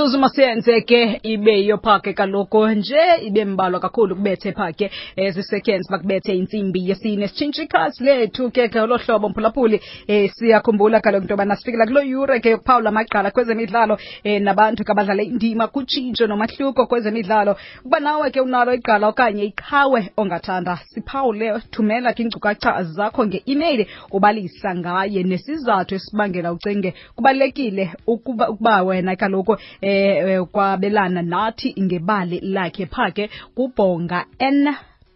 imizuzu masiyenze ke ibe yophake kaloku nje ibe mbalwa kakhulu kubethe phake ezi-seconds bakubethe intsimbi yesine. Sitshintshe ikhasi lethu ke ngolo hlobo mphulaphuli um siyakhumbula kaloku into yobana sifikela kulo yure ke yokuphawula amagqala kwezemidlalo um nabantu ke indima kutshintsho nomahluko kwezemidlalo. Ukuba nawe ke unalo igqala okanye iqhawe ongathanda siphawule thumela ke iinkcukacha zakho nge-imeyili ubalisa ngaye nesizathu esibangela ucinge. Kubalulekile ukuba, wena kaloku eh kwabelana nathi ngebali lakhe phake kubhonga n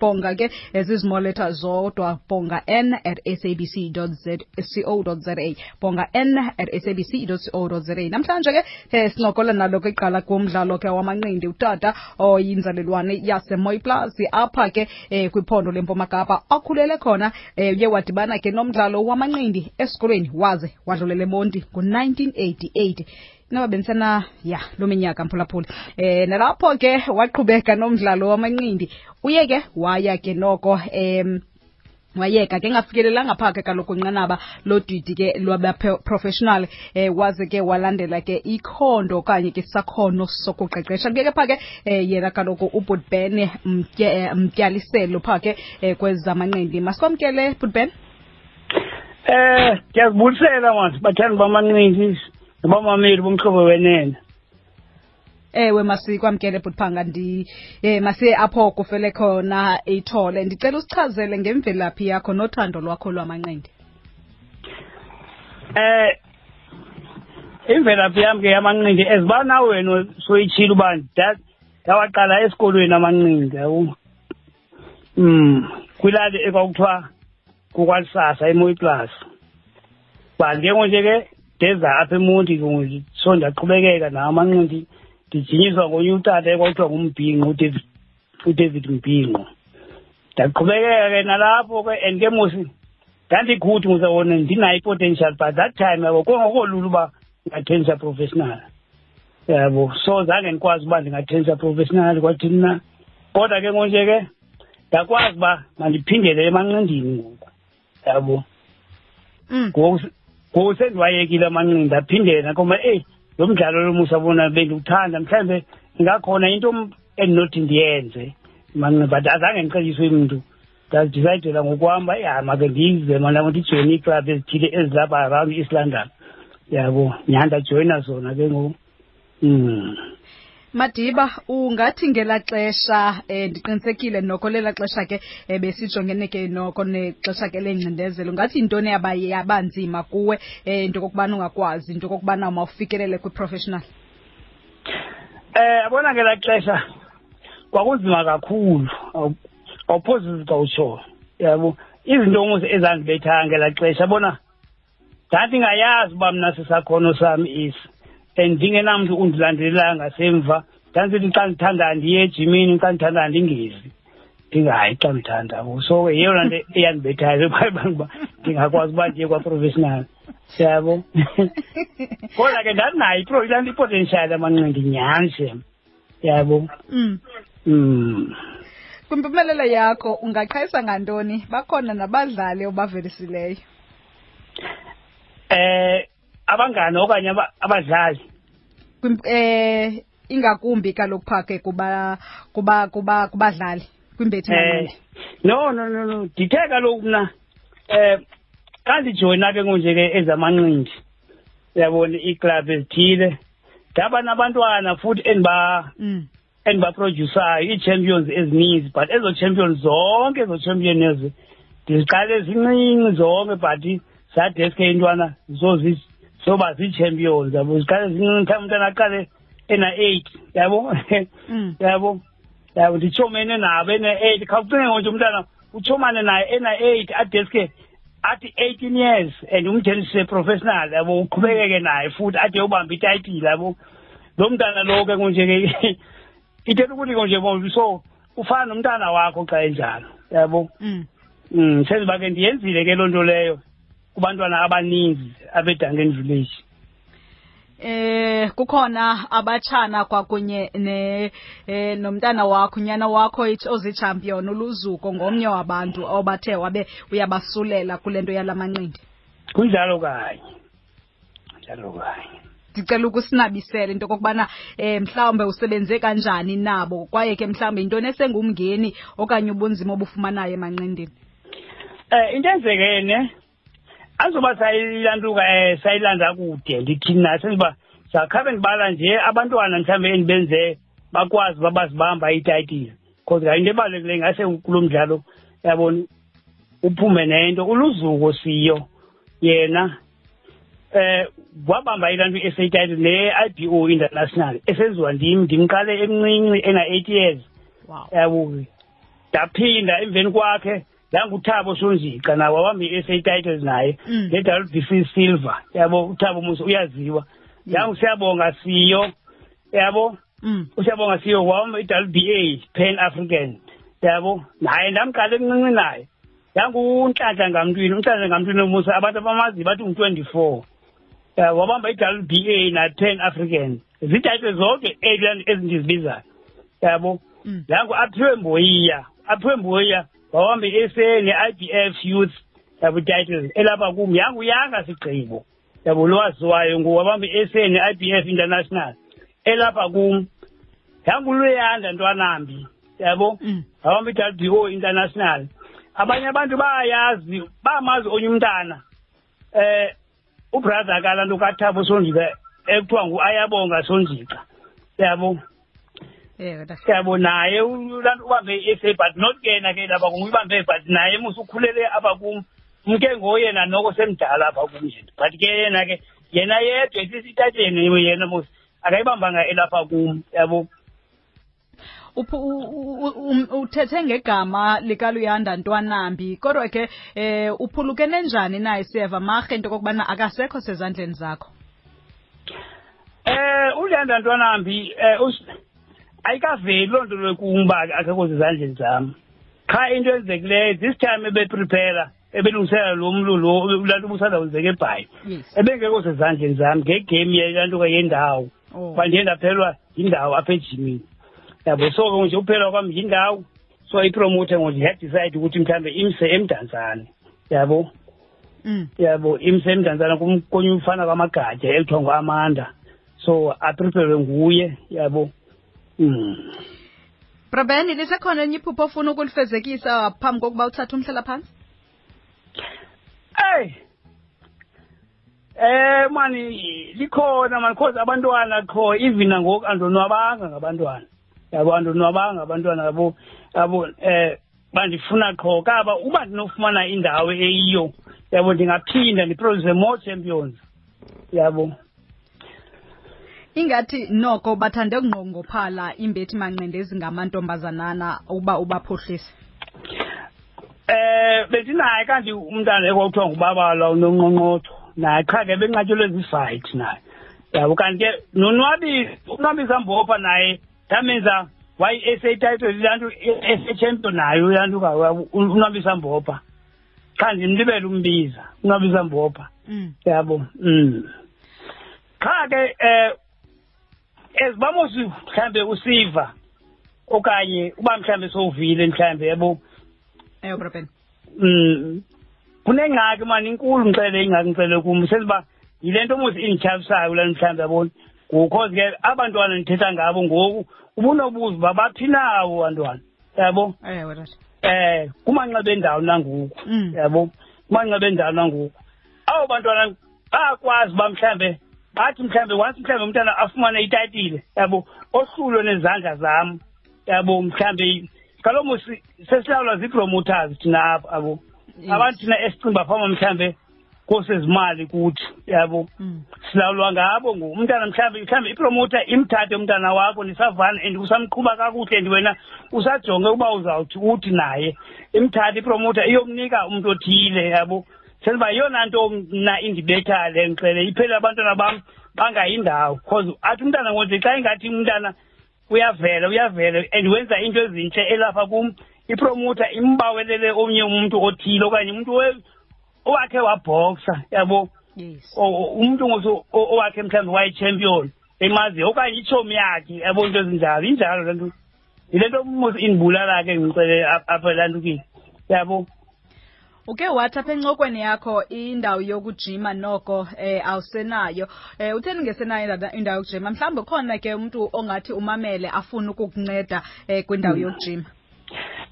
bhonga ke ezizimoletha zodwa bhonga n at sabc.co.za bhonga n at za namhlanje ke eh, sincokola nalo kwiqala kumdlalo ke wamanqindi utata oyinzalelwane yasemoyplaas apha ke eh, kwiphondo lempuma kapa akhulele khona eh, uye wadibana ke nomdlalo wamanqindi esikolweni waze wadlulela monti ngo-1988 noba bendisena ya lo minyaka mphulaphuli. Eh nalapho ke waqhubeka nomdlalo wamanqindi uye ke waya ke noko em wayeka ke ngafikelelanga phaa ke kaloku nqanaba lodidi ke lwabaprofessional eh waze ke walandela ke ikhondo okanye ke isakhono sokuqeqesha. Kuye ke phaa ke eh, yena kaloku ubutben mtyaliselo phaa ke eh, kwezamanqindi masikwamkele butben Eh ndiyazibulisela manje bathandi bamanqindi nabamameli bomhlobo wenene. ewe masikwamkele bhutphanga ndi eh masiye apho kufele khona ithole ndicela usichazele ngemvelaphi yakho nothando lwakho lwamanqindi Eh imvelaphi yami ke yamanqindi eziba nawe wena soyitshila uba nda- ndawaqala esikolweni amanqindi yabo. Mm kwilali ekwakuthiwa kukwalisasa emoyi plus. Ba njengonje ke ndeza apha emonti so ndiyaqhubekeka nawo amanqindi. Ndijinyiswa ngomnye utata ekwakuthiwa ngumbhinqo udavid udavid mbhinqo. Ndaqhubekeka ke nalapho ke and ke mosi ndandikuthi ngizawona ndinayo i-potential but that time yabo kungakolula uba ndingathenisa professional. Yabo so zange ndikwazi uba ndingathenisa professional kwathini na. Kodwa ke ngonje ke ndakwazi uba mandiphindele emanqindini ngoku. Yabo. Mm. ngoku ngoku sendiwayekile amanqindi ndaphindela ngoba eyi lo mdlalo lo musabona bendiwuthanda. Mhlawumbe ingakhona into m- endinothi ndiyenze. Manqindi but azange ndixetyiswe mntu. Ndazidicayidela ngokuhamba ya make ndize mana ndijoyine iiklabhu ezithile ezilapha around east london. Yabo nyhani ndajoyina zona ke ngoku. Mm. Madiba ungathi ngelaa xesha um ndiqinisekile noko lela xesha ke um besijongene ke noko nexesha ke lengcindezelo. Ngathi yintoni yaba yabanzima kuwe um into okokubana ungakwazi into okokubana mawufikelele kwi-professional? Eh yabona ngelaa xesha kwakunzima kakhulu. Awu- awuphosi kawutsho yabo izinto umuze ezandibethayo ngelaa xesha bona ndandingayazi uba mna sisakhono sami esi. And ndingenamntu undilandelelayo ngasemva. Ndandithi xa ndithandayo ndiye ejimini xa ndithandayo ndingezi. Ndingayi xa ndithanda. So ke yeyona nto eyandibethayo uba ndingakwazi uba ndiye kwaprofessional yabo kodwa ke ndandinayo ipro- laa nto ipotential amanqindi nyhani shem yabo mm. mm. kwimpumelelo yakho ungaqhayisa ngantoni? Bakhona nabadlali obavelisileyo. Eh abangani okanye aba- abadlali? Eh ingakumbi kaloku phake kuba kuba kuba kubadlali kwimbethi eh no no no no. Ndithe kaloku mna eh xa ndijoyina ke ngonje ke ezamanqindi uyabona iiklabhu ezithile ndaba nabantwana futhi endiba mm. endibaprodyusayo ii-champions ezininzi but ezo champions zonke ezo champion ezo ndiziqale zincinci zonke but zadeske intwana zozi zoba zii-champions yabo? Mhlawumbi umntana aqale ena-eight yabo? Mm. yabo? Yabo nditshomene nabo ena-eight khawucinge ngonje umntana utshomane naye ena-eight adeske athi eighteen years and umthenise professional yabo? Uqhubekeke naye futhi ade ubambe itayitile yabo? Lo mntana lo ke konje ke ithetha ukuthi konje bo so ufana nomntana wakho xa enjalo yabo? Mm. mm senziba ke ndiyenzile ke loo nto leyo kubantwana abaninzi. Abedangeni village eh kukhona abatshana kwakunye ne eh, nomntana wakho unyana wakho ithi ozichampion uluzuko ngomnye wabantu obathe wabe uyabasulela kule nto yalamanqindi kunjalo kanye njalo kanye ndicela ukusinabisela into kokubana um mhlawumbe usebenze kanjani nabo kwaye ke mhlawumbe yintoni esengumngeni okanye ubunzima obufumanayo emanqindini Eh into enzekene azoba sayilantuka eh sayilanda kude ndithi na? Senziba sakhabe ndibala nje abantwana mhlawumbe endibenze bakwazi uba bazibamba iitayitile because into ebalulekileyo ngase kulo mdlalo yabona uphume nento. Uluzuko siyo yena eh wabamba ilanto i-SA title ne-IBO international esenziwa ndim ndimqale emncinci ena-eight years. Wow. Yabo ndaphinda emveni kwakhe yanguthabo sonjika nawo wabamba i-SA titles naye. Mm. ne-WBC silver. Yabo uthabo muso uyaziwa. Yangu siyabonga siyo. Yabo? Mm. usiyabonga siyo. Wabamba i-WBA pan african. Yabo? Naye ndamqala emncinci naye. Yangunhlanhla ngamntwini unhlanhla ngamntwini musa abantu abamazi bathi ngu-twenty-four. Yabo wabamba i-WBA na-pan african. Zitayitile zonke eight ezindizibizayo yabo? Mm. yangu aphiwe mboyiya aphiwe mboyiya. Wawambe i-SA ne-IBF youth yabo titles elapha kum yangu yanga sigqibo. Yabo lowaziwayo nguwabambe i-SA ne-IBF international. Elapha kum yangu luyanda ntwanambi yabo? Wabamba i-WBO international. Abanye abantu bayayazi bamazi onye umntana eh ubrother kalanto kathabo sonjika ekuthiwa ngu-ayabonga sonjika yabo. Yabo naye ubambe i-SA but not kena ke lapha kum uyibambe but naye musa ukhulele apha kum mke ngoyena noko semdala apha kum nje but ke yena ke yena yedwa isithatsheni yena musa akayibambanga elapha kum yabo. Um- uthethe ngegama likaluyanda ntwanambi kodwa ke eh uphulukene njani naye? Siyeva marhe into okokubana akasekho sezandleni zakho. Eh ulyanda ntwanambi eh us- ayikaveli loo nto lokumba akekho zizandleni zam qha into enzekileyo this time ebeprepara ebelungiselela lo mlu lo ulanto ubusazawenzeka ebhayi. Yes. Ebengekho sezandleni zam ngegame yelantuka yendawo oh. Kuba ndiye ndaphelwa yindawo apha ejimini. Yabo so ke nje uphelwa kwam yindawo so ipromote ngoku yadicide ukuthi mhlawumbe imse emdantsane. Yabo? Mm. yabo imse emdantsane kum- konye ufana kwamagatya ekuthiwa ngu-amanda so apreparwe nguye yabo. Brabeni lisekhona enye iphupho ofuna ukulifezekisa phambi kokuba uthathe umhlela phansi eyi eh mani likhona mani cause abantwana kho even nangoku andonwabanga ngabantwana. Yabo andonwabanga abantwana yabo yabo eh bandifuna qho kaba uba ndinofumana indawo eyiyo. Yabo ndingaphinda ndiproduce more champions. Yabo. Ingathi noko bathande ukunqongophala imbethi manqindi ezingamantombazanana uba ubaphuhlise eh bendinaye kanti umntana ekwakuthiwa ngubabala unonqonqotho naye qha ke benqatyelwe zifight naye. Yabo kanti ke nonwabisa unwabisa mbopha naye ndamenza wayi-SA title ilantu SA champion nayo ilantu unwabisa mbopha. Qha ndimlibele umbiza unwabisa mbopha. Mm. yabo mm. Qha ke eh ezibamosi mhlambe usiva okanye uba mhlambe sowuvile mhlambe yabo eyo Brabeni mm. Kunengxaki mani inkulu ngicele ingxaki ngicele kum. Sesiba yile nto musi indityhafisayo kula mhlawumbi yabona ngokhozi ke abantwana ndithetha ngabo ngoku ubunobuza uba baphi nawo bantwana yabo? Eh kumanxeba endawo nangoku Mm. yabo? Kumanxeba endawo nangoku. Abo bantwana bayakwazi uba mhlambe bathi mhlambe once mhlambe umntana afumane itayitile yabo ohlulwe nezandla zam yabo mhlambe kaloku si- sesilawulwa zii-promoters thina apha abo Yes. abantu thina esicinga bafama mhlambe kosezimali kuthi yabo mm. silawulwa ngabo ngoku umntana mhlawumbe mhlawumbe ipromota imthathe umntana wakho nisavana and usamqhuba kakuhle and wena usajonge uba uzawuthi uthi naye imthathe ipromota iyomnika umntu othile yabo senziba yeyona nto mna indibethayo le ngixele iphele abantwana bam bangayindawo because athi umntana ngothi xa ingathi umntana uyavela uyavela and wenza into ezintle elapha kum ipromota imbawelele omnye umntu othile okanye umntu we- owakhe wabhoksa yabo? Yes. O- o- umuntu ngoso o- owakhe mhlawumbe wayi-champion emaziyo okanye itshomi yakhe yabo into ezinjalo injalo le nto. Yile nto mos indibulala ke ngicele ap- apha elantukile yabo? Uke wathi apha encokweni yakho indawo yokujima noko eh awusenayo. Eh utheni ngesenayo inda- indawo yokujima? Mhlawumbi khona ke umuntu ongathi umamele afuna ukukunceda eh kwindawo yokujima?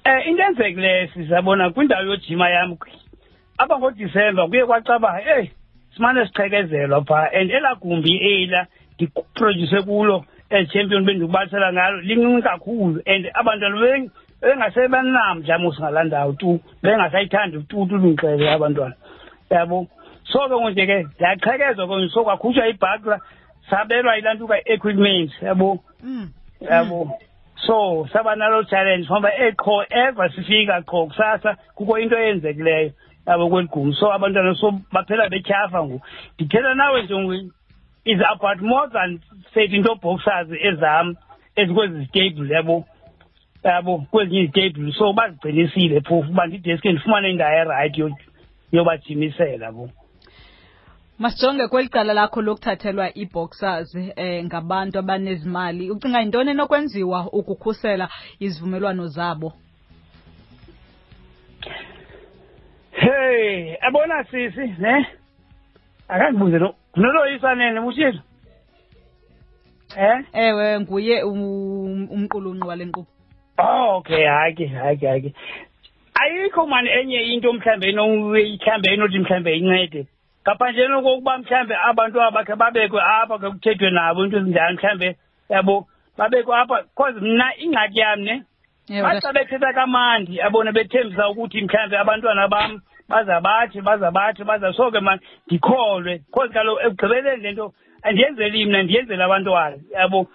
Eh into enzekileyo sizabona kwindawo yojima yam apha ngoDisemba kuye kwacaba hey simane siqhekezelwa phaa and elaa gumbi ela ndiprodyuse kulo champion bendikubalisela ngalo lincinci kakhulu and abantwana beng- bengasebanamdla mos ngalaa ndawo tu bengasayithandi tu tu ndixele abantwana. Yabo? So ke nje ke ndiyaqhekezwa ke so kwakhutshwa ibhaqla sabelwa ilantuka equipment yabo? Mm. yabo? So saba nalo challenge ngoba eqho ever sifika qho kusasa kukho into eyenzekileyo yabo kweli gumbi so abantwana so baphela betyhafa ngoku. Ndithetha nawe nje ngoku, is about more than thirteen boxers ezam ezikwezi zitable yabo? Yabo kwezinye izitable so bazigcinisile phofu uba ndideske ndifumane indawo erayithi yo- yobajimisela bo Masijonge kweli cala lakho lokuthathelwa ii-boxers eh ngabantu abanezimali. Ucinga yintoni enokwenziwa ukukhusela izivumelwano zabo? Hey abona sisi ne? Akandibuze lo ngunoloyisa nene mutshilo eh? Ewe nguye um- umqulunqi wale nkqubo Oh okay hayi ke hayi ke hayi ke ayikho mani enye into mhlambe enoyihlambe enothi mhlambe incede. Ngaphandle kokuba mhlambe abantu abakhe babekwe apha ke kuthethwe nabo into ezinjalo mhlambe yabo babekwe apha cause mna ingxaki yam ne Ewe, baxa bethetha kamandi abona bethembisa ukuthi mhlambe abantwana bam baza bathi baza bathi baza so ke mani ndikholwe. Cause kaloku ekugqibeleni le nto andiyenzeli mna ndiyenzela abantwana yabo.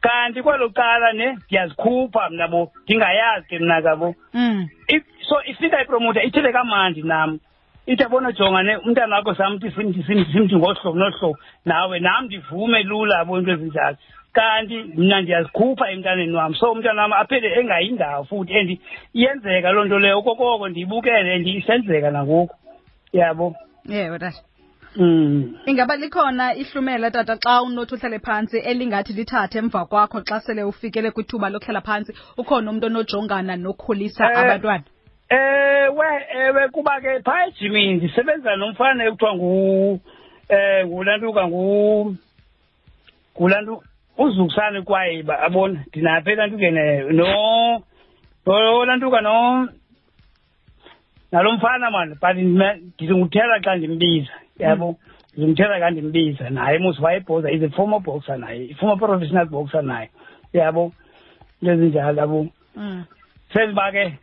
Kanti kwelo cala ne ndiyazikhupha mna bo ndingayazi ke mna kabo mm. If- so ifika ipromota ithethe kamandi nam ithi abona jonga ne umntana wakho samthi simthi simthi simthi ngohlobo nohlobo nawe nam ndivume lula yabo into ezinjalo. Kanti mna ndiyazikhupha emntaneni wam so umntana wam aphele engayindawo futhi and iyenzeka loo nto leyo. Okokoko ndiyibukele and isenzeka nangoku yabo? Ewe tata mm. ingaba likhona ihlumela tata xa unothi uhlale phantsi elingathi lithathe emva kwakho xa sele ufikele kwithuba lokuhlala phantsi ukhona umntu onojongana nokhulisa Eh, abantwana ewe ewe kuba ke phaa ejimini ndisebenza nomfana ekuthiwa ngu eh ngulantuka ngu ngulantu uzukusane kwayiba abona ndinapha elantuke no no lantuka no nalo mfana mani but ndime- ndizimthela xa ndimbiza yabo ndizimthela xa ndimbiza naye mos wayebhoza is a former boxer naye former professional boxer naye. Yabo into ezinjalo yabo. Mm. senziba ke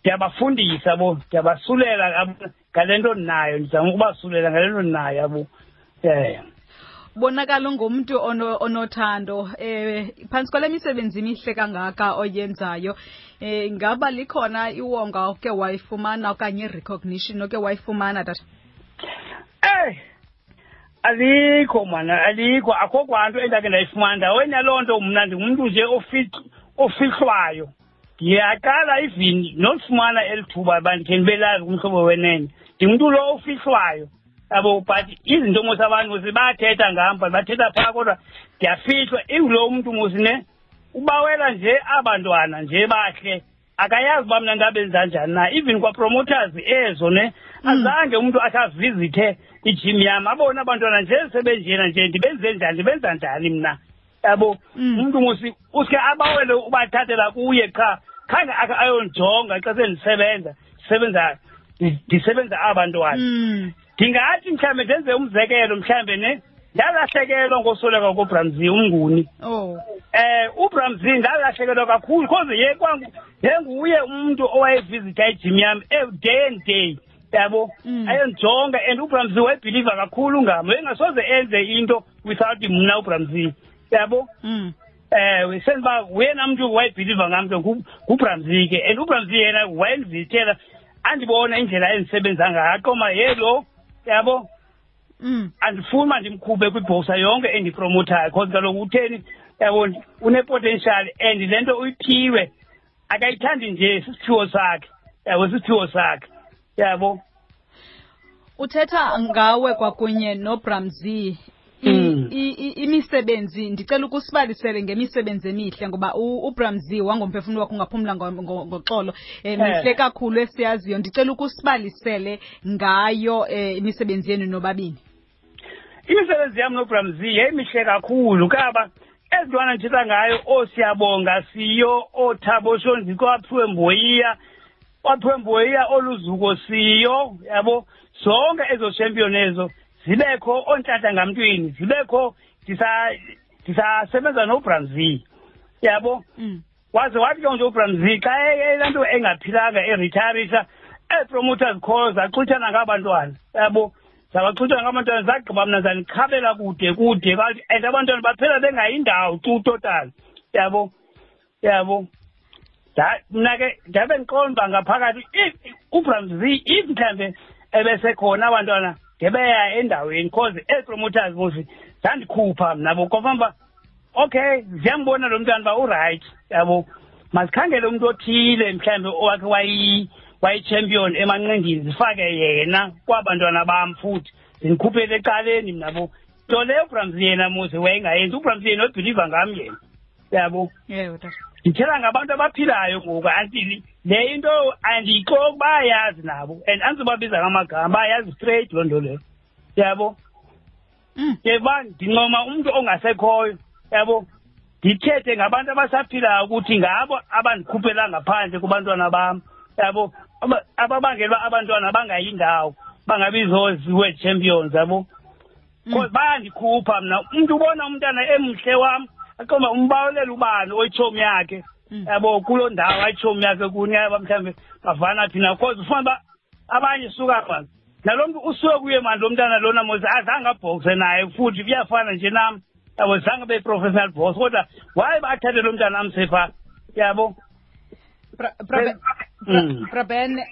ndiyabafundisa bo ndiyabasulela ngale nto ndinayo ndizama ukubasulela ngale nto ndinayo yabo. Um bonakala ungumntu ono, onothando eh phantsi kwale misebenzi mihle kangaka oyenzayo eh ngaba likhona iwonga oke wayifumana okanye i-recognition oke wayifumana tata? Eyi alikho mana alikho akho kwanto endakhe ndayifumana. Ndaweni yaloo nto mna ndingumntu nje ofih- ofihlwayo. Ndiyaqala even nolifumana eli thuba uba ndikhe ndibe lazi kumhlobo wenene. Ndingumntu lo ofihlwayo. Yabo but izinto mos abantu mos bayathetha ngam but bathetha phaa kodwa ndiyafihlwa. Ingulo mntu mos ne ubawela nje abantwana nje bahle. Akayazi uba mna ndabenza njani na even kwapromoters ezo ne azange umntu athi avizithe ijim yam abone abantwana nje sebenjena nje ndibenze njani ndibenza njani mna? Yabo Mm. umntu musi uske abawele ubathathela kuye qha khange akhe ayonjonga xa sendisebenza ndisebenza ndisebenza abantwana. Mm. ndingathi mhlawumbe ndenze umzekelo mhlawumbe ne ndalahlekelwa ngosweleka kobramzi umnguni. Oh. Eh uBramzi ngalahlekelwa kakhulu cause ye kwangu yenguye umuntu owayevizitha ijim yami every day and day. Yabo Mm. ayonjonga and uBramzi wayebhiliva kakhulu ngami. Engasoze enze into without mna uBramzi yabo? Mm. eh senziba uyena muntu wayebhiliva ngami ke ngu- nguBramzi ke and uBramzi yena wayendivithela andibona indlela endisebenza ngayo. Aqoma yelo yabo? Mm. andifuni uba ndimkhuphe kwibhoxa yonke endipromotayo because kaloku utheni yabona unepotential and le nto uyiphiwe akayithandi nje sisiphiwo sakhe. Yabo sisiphiwo sakhe. Yabo. Uthetha ngawe kwakunye nobramzi. I- Mm. imisebenzi ndicela ukusibalisele ngemisebenzi emihle ngoba uBramzi wangomphefumlo wakho ungaphumla ngo- ngo- ngoxolo. Eh. mihle kakhulu esiyaziyo. Ndicela ukusibalisele ngayo eh, imisebenzi yenu nobabini. Imisebenzi yami nobramzi yayimihle kakhulu kaba ezintwana ndithetha ngayo oosiyabonga siyo oothabo shonziko mboyiya waphiwe mboyiya oluzuko siyo yabo? Zonke ezo champion ezo zibekho ontlatha ngamntwini zibekho ndisa- ndisasebenza nobramzi yabo? Mm. waze wathi ke nje ubramzi xa laa nto engaphilanga eritayarisa ii-promoters call zaxutshana ngabantwana yabo? Zabaxutshana ngabantwana zagqiba mna zandikhabela kude kude kathi and abantwana baphela bengayindawo tu total yabo? Yabo? Da- mna ke ndabe ndiqonda uba ngaphakathi if ubramzi if mhlawumbe ebesekhona abantwana ngebeya endaweni cause ii-promoters mosi zandikhupha mna bo kofana uba okay ziyambona lo mntwana uba urayithi yabo. Masikhangele umntu othile mhlawumbe owakhe wayi wayi-champion emanqendini zifake yena kwabantwana bam futhi zindikhuphele ecaleni mna bo. Nto leyo ubramzi yena muze wayengayenzi ubramzi yena obhiliva ngam yena yabo. Ndithetha ngabantu abaphilayo ngoku anti le into andiyixoki bayayazi nabo and andizobabiza ngamagama bayayazi straight loo nto leyo. Yabo? Mm. yeba ndincoma umntu ongasekhoyo yabo? Ndithethe ngabantu abasaphilayo ukuthi ngabo abandikhuphela ngaphandle kubantwana bam yabo? Aba- ababangela uba abantwana bangayindawo bangabizozi-world champions yabo? Because bayandikhupha mna umntu ubona umntana emhle wam aqomba umbawulela ubani oyitshomi yakhe? Mm. yabo kuloo ndawo ayitshomi yakhe kuni yaba mhlawumbe bavana thina. Because ufuna uba abanye suka ma nalo mntu usuke kuye mani lo mntana lona mos azange abhokse naye futhi kuyafana nje nam. Yabo zange be-professional box kodwa waye bathathe lo mntana amse phaa yabo? Mm.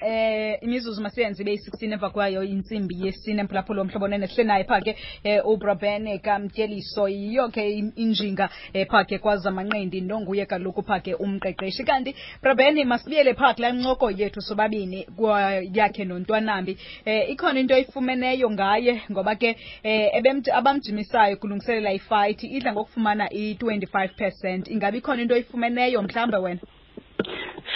Eh imizuzu masiyenze ibe 16 emva kwayo insimbi yesine mphulaphula omhlobo nenehle naye pha ke eh uBraben kamtyeliso yiyo ke in- injinga eh pha ke kwazamanqindi nonguye kaloku pha ke umqeqeshi. Kanti Braben masibuyele pha kula ncoko yethu sobabini kwa- yakhe nontwanambi. Eh ikhona into oyifumeneyo ngaye ngoba ke eh abamjimisayo kulungiselela ifight idla ngokufumana i25% ingabe ikhona into oyifumeneyo mhlawumbe wena?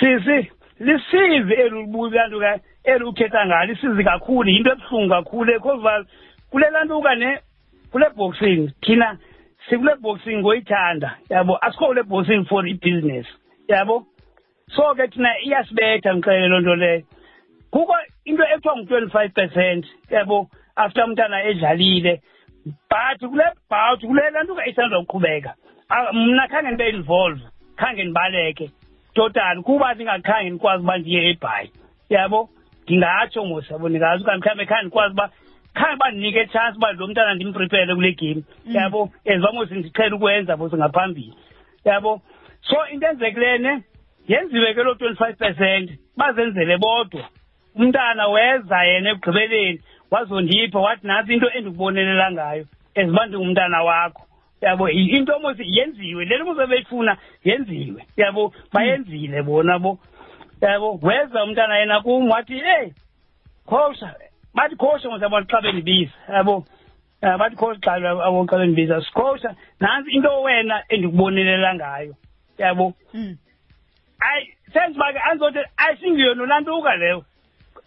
Sisi lisizi elibulantuka elukhetha ngalo isizi kakhulu yinto ebuhlungu kakhulu. Because kule lantuka ne kule boxing thina sikule boxing ngoyithanda yabo? Asikho kule boxing for ibusiness yabo? So ke thina iyasibetha ngixele loo nto leyo. Kukho into ekuthiwa ngu-twenty-five percent yabo? After umntana edlalile. But kule bout kule lantuka isandwa ukuqhubeka. Ah, mna khange ndibe involve khange ndibaleke total kuba ndingakhange ndikwazi uba ndiye ebhayi. Yabo? Ndingatsho mos yabo ndingazi ukanti mhlawumbe khange ndikwazi uba khange uba ndinike chance uba lo mntana ndimprepele kule game. Yabo? As bamos ndiqhele ukwenza bos ngaphambili. Yabo? So into enzekileyo ne yenziwe ke loo twenty-five percent. Bazenzele bodwa. Umntana weza yena ekugqibeleni wazondipha wathi nantsi into endikubonelela ngayo as uba ndingumntana wakho. Yabo into mos yenziwe le nto mos beyifuna yenziwe. Yabo bayenzile bona bo. Yabo weza umntana yena kum wathi eyi khosha. Bathi khosha mos yabo xa bendibiza. Yabo Eh, bathi khosha xa abo xa bendibiza. Sikhosha nantsi into wena endikubonelela ngayo. Yabo mm. ayi senze uba ke andizothi ayisingiyo nonantuka leyo.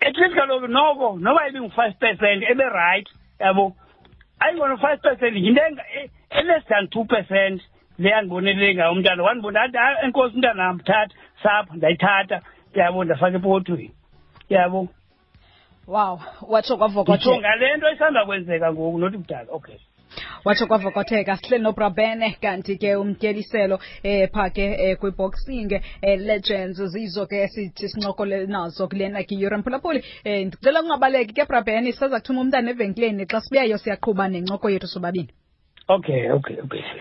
At least kaloku noko noba ibingu-five percent eberayithi yabo ayingona-five percent yinto e-less than two percent. Le andibonele ngayo umntana wandibona athi enkosi umntana amthatha sapha ndayithatha. Yabo ndafaka epotweni. Yabo. Wow watsho kwavokotheka. Ngale nto isanda kwenzeka ngoku nothi mdala okay. Watsho kwavokotheka. Sihleli nobrabene kanti ke umtyeliselo eh pha ke eh, kwiboxing eh, legends zizo ke sithi sincokole nazo kulena ke yure mphulaphuli eh ndicela kungabaleki ke brabene sisaza kuthuma umntana evenkileni. Xa sibuyayo siyaqhuba nencoko yethu sobabini okay okay okay